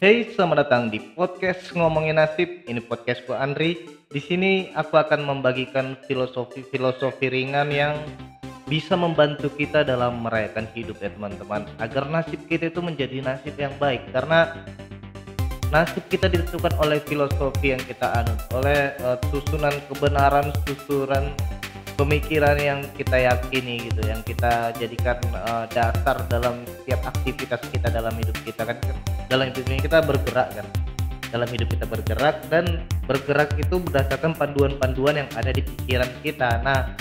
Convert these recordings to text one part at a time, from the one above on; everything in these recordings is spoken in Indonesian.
Hey, selamat datang di podcast ngomongin nasib. Ini podcastku Andri. Di sini aku akan membagikan filosofi-filosofi ringan yang bisa membantu kita dalam merayakan hidup ya teman-teman. Agar nasib kita itu menjadi nasib yang baik. Karena nasib kita ditentukan oleh filosofi yang kita anut, oleh uh, susunan kebenaran, susunan pemikiran yang kita yakini gitu yang kita jadikan uh, dasar dalam setiap aktivitas kita dalam hidup kita kan dalam hidup kita bergerak kan? Dalam hidup kita bergerak dan bergerak itu berdasarkan panduan-panduan yang ada di pikiran kita. Nah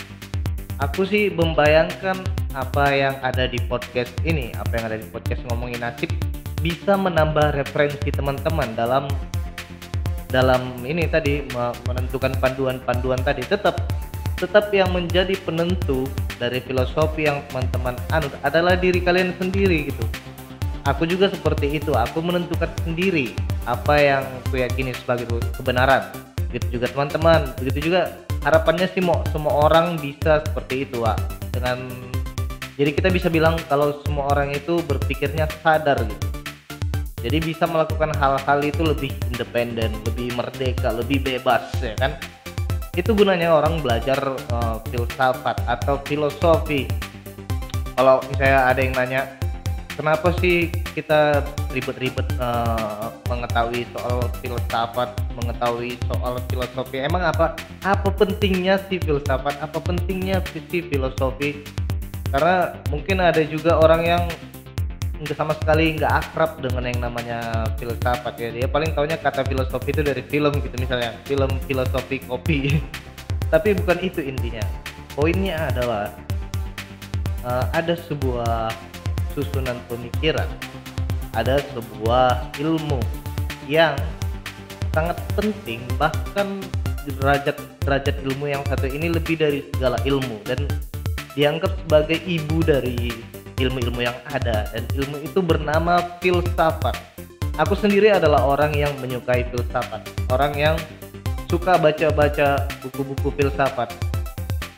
aku sih membayangkan apa yang ada di podcast ini apa yang ada di podcast ngomongin nasib bisa menambah referensi teman-teman dalam dalam ini tadi menentukan panduan-panduan tadi. Tetap tetap yang menjadi penentu dari filosofi yang teman-teman anut adalah diri kalian sendiri gitu. Aku juga seperti itu aku menentukan sendiri apa yang aku yakini sebagai kebenaran. Begitu juga teman-teman begitu juga harapannya sih mau semua orang bisa seperti itu Wak. dengan jadi kita bisa bilang kalau semua orang itu berpikirnya sadar gitu. Jadi bisa melakukan hal-hal itu lebih independen lebih merdeka lebih bebas ya kan itu gunanya orang belajar uh, filsafat atau filosofi. Kalau misalnya ada yang nanya kenapa sih kita ribet-ribet uh, mengetahui soal filsafat mengetahui soal filosofi? Emang apa apa pentingnya sih filsafat? Apa pentingnya sih filosofi? Karena mungkin ada juga orang yang nggak sama sekali nggak akrab dengan yang namanya filsafat ya. Dia paling taunya kata filosofi itu dari film gitu misalnya film filosofi kopi. Tapi bukan itu intinya. Poinnya adalah uh, ada sebuah susunan pemikiran ada sebuah ilmu yang sangat penting bahkan derajat derajat ilmu yang satu ini lebih dari segala ilmu dan dianggap sebagai ibu dari ilmu-ilmu yang ada dan ilmu itu bernama filsafat. Aku sendiri adalah orang yang menyukai filsafat, orang yang suka baca-baca buku-buku filsafat.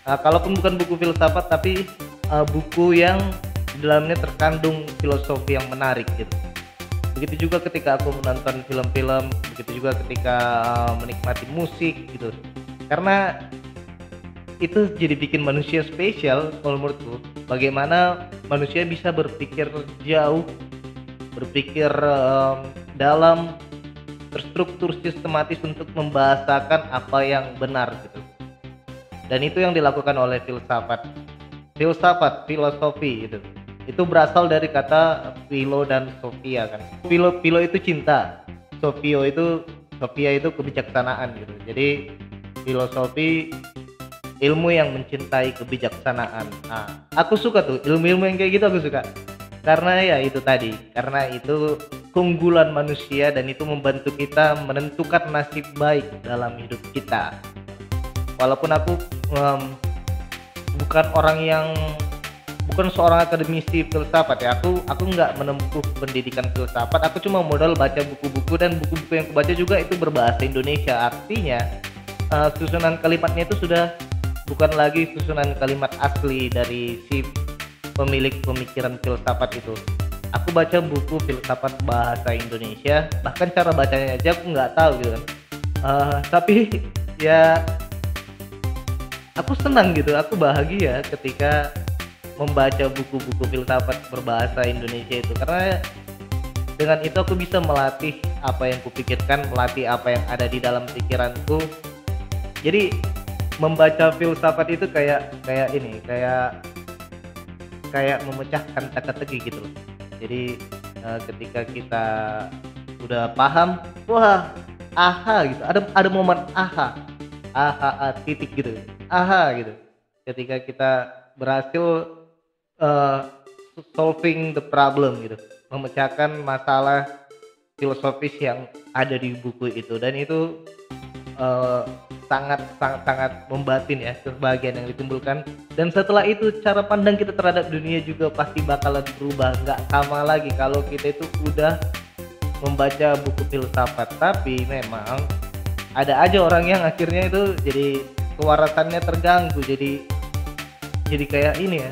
Nah, kalaupun bukan buku filsafat tapi uh, buku yang di dalamnya terkandung filosofi yang menarik gitu. Begitu juga ketika aku menonton film-film, begitu juga ketika uh, menikmati musik gitu. Karena itu jadi bikin manusia spesial kalau menurutku. Bagaimana manusia bisa berpikir jauh berpikir um, dalam terstruktur sistematis untuk membahasakan apa yang benar gitu. Dan itu yang dilakukan oleh filsafat. Filsafat filosofi itu itu berasal dari kata philo dan sofia kan. Philo philo itu cinta. Sofio itu sofia itu kebijaksanaan gitu. Jadi filosofi ilmu yang mencintai kebijaksanaan. Nah, aku suka tuh ilmu-ilmu yang kayak gitu aku suka. Karena ya itu tadi, karena itu keunggulan manusia dan itu membantu kita menentukan nasib baik dalam hidup kita. Walaupun aku um, bukan orang yang bukan seorang akademisi filsafat ya aku aku nggak menempuh pendidikan filsafat aku cuma modal baca buku-buku dan buku-buku yang aku baca juga itu berbahasa Indonesia artinya uh, susunan kalimatnya itu sudah bukan lagi susunan kalimat asli dari si pemilik pemikiran filsafat itu. Aku baca buku filsafat bahasa Indonesia bahkan cara bacanya aja aku nggak tahu gitu kan. Uh, tapi ya aku senang gitu aku bahagia ketika membaca buku-buku filsafat berbahasa Indonesia itu. Karena dengan itu aku bisa melatih apa yang kupikirkan melatih apa yang ada di dalam pikiranku. Jadi membaca filsafat itu kayak kayak ini kayak kayak memecahkan teka-teki gitu loh. Jadi uh, ketika kita udah paham wah aha gitu. Ada ada momen aha aha, aha titik gitu. Aha gitu. Ketika kita berhasil uh, solving the problem gitu. Memecahkan masalah filosofis yang ada di buku itu. Dan itu uh, sangat sangat sangat membatin ya kebahagiaan yang ditimbulkan. Dan setelah itu cara pandang kita terhadap dunia juga pasti bakalan berubah. Nggak sama lagi kalau kita itu udah membaca buku filsafat. Tapi memang ada aja orang yang akhirnya itu jadi kewarasannya terganggu. Jadi jadi kayak ini ya.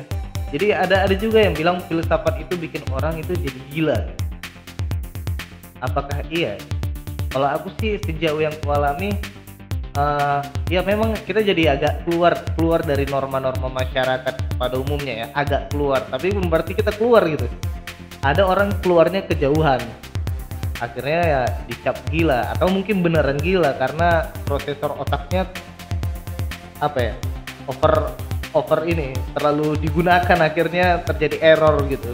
Jadi ada ada juga yang bilang filsafat itu bikin orang itu jadi gila. Apakah iya? Kalau aku sih sejauh yang kualami uh, ya memang kita jadi agak keluar keluar dari norma-norma masyarakat pada umumnya ya agak keluar. Tapi berarti kita keluar gitu. Ada orang keluarnya kejauhan. Akhirnya ya dicap gila atau mungkin beneran gila karena prosesor otaknya apa ya over over ini terlalu digunakan akhirnya terjadi error gitu.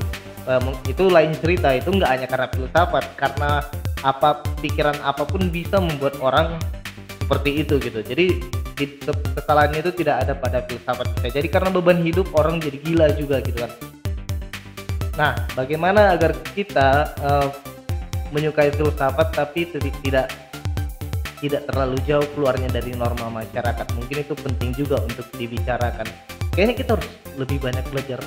Itu lain cerita itu nggak hanya karena filsafat karena apa pikiran apa pun bisa membuat orang seperti itu gitu. Jadi kesalahannya itu tidak ada pada filsafat kita. Jadi karena beban hidup orang jadi gila juga gitu kan. Nah bagaimana agar kita uh, menyukai filsafat tapi tidak tidak terlalu jauh keluarnya dari norma masyarakat? Mungkin itu penting juga untuk dibicarakan. Kayaknya kita harus lebih banyak belajar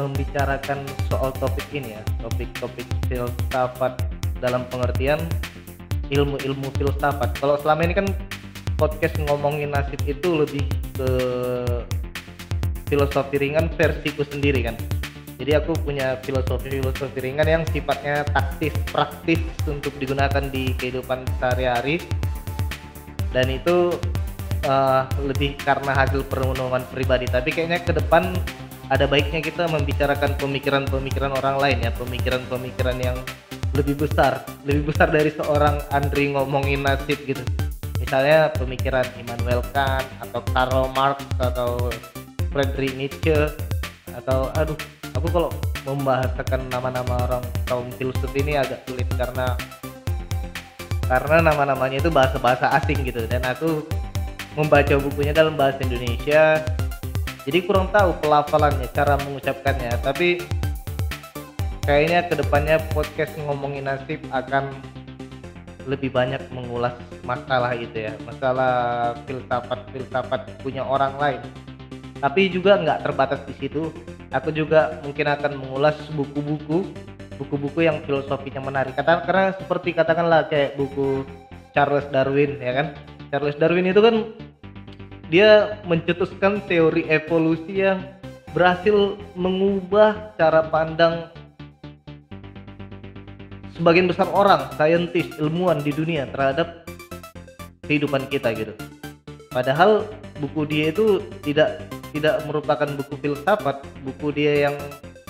membicarakan soal topik ini ya topik-topik filsafat dalam pengertian ilmu-ilmu filsafat. Kalau selama ini kan podcast ngomongin nasib itu lebih ke filosofi ringan versiku sendiri kan. Jadi aku punya filosofi-filosofi ringan yang sifatnya taktis, praktis untuk digunakan di kehidupan sehari-hari. Dan itu uh, lebih karena hasil perenungan pribadi. Tapi kayaknya ke depan ada baiknya kita membicarakan pemikiran-pemikiran orang lain ya, pemikiran-pemikiran yang lebih besar lebih besar dari seorang Andri ngomongin nasib gitu. Misalnya pemikiran Immanuel Kant atau Karl Marx atau Friedrich Nietzsche atau aduh aku kalau membahasakan nama-nama orang kaum filsuf ini agak sulit karena karena nama-namanya itu bahasa-bahasa asing gitu. Dan aku membaca bukunya dalam bahasa Indonesia jadi kurang tahu pelafalannya cara mengucapkannya. Tapi kayaknya ke depannya podcast ngomongin nasib akan lebih banyak mengulas masalah itu ya. Masalah filsafat filsafat punya orang lain. Tapi juga nggak terbatas di situ. Aku juga mungkin akan mengulas buku-buku buku-buku yang filosofinya menarik. Karena, karena seperti katakanlah kayak buku Charles Darwin ya kan? Charles Darwin itu kan dia mencetuskan teori evolusi yang berhasil mengubah cara pandang sebagian besar orang, saintis, ilmuwan di dunia terhadap kehidupan kita gitu. Padahal buku dia itu tidak tidak merupakan buku filsafat, buku dia yang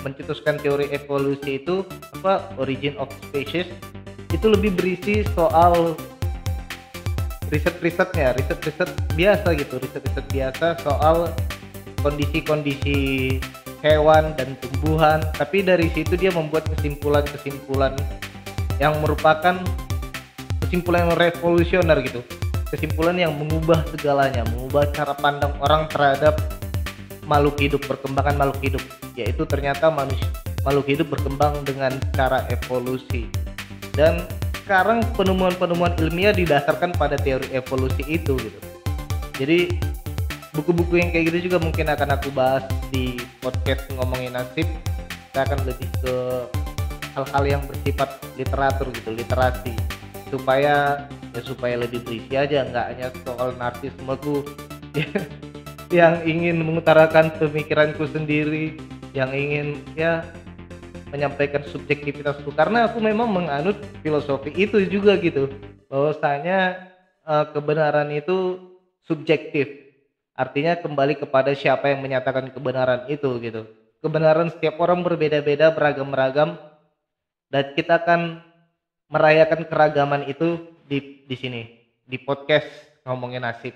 mencetuskan teori evolusi itu apa origin of species itu lebih berisi soal riset-risetnya, riset-riset biasa gitu, riset-riset biasa soal kondisi-kondisi hewan dan tumbuhan, tapi dari situ dia membuat kesimpulan-kesimpulan yang merupakan kesimpulan revolusioner gitu. Kesimpulan yang mengubah segalanya mengubah cara pandang orang terhadap makhluk hidup perkembangan makhluk hidup. Yaitu ternyata manusia makhluk hidup berkembang dengan cara evolusi. Dan sekarang penemuan-penemuan ilmiah didasarkan pada teori evolusi itu gitu. Jadi buku-buku yang kayak gitu juga mungkin akan aku bahas di podcast ngomongin nasib. Kita akan lebih ke hal-hal yang bersifat literatur gitu literasi. Supaya ya supaya lebih berisi aja nggak hanya soal narsismeku yang ingin mengutarakan pemikiranku sendiri yang ingin ya menyampaikan subjektivitasku. Karena aku memang menganut filosofi itu juga gitu. Bahwasanya uh, kebenaran itu subjektif. Artinya kembali kepada siapa yang menyatakan kebenaran itu gitu. Kebenaran setiap orang berbeda-beda beragam-ragam dan kita akan merayakan keragaman itu di di sini di podcast ngomongin nasib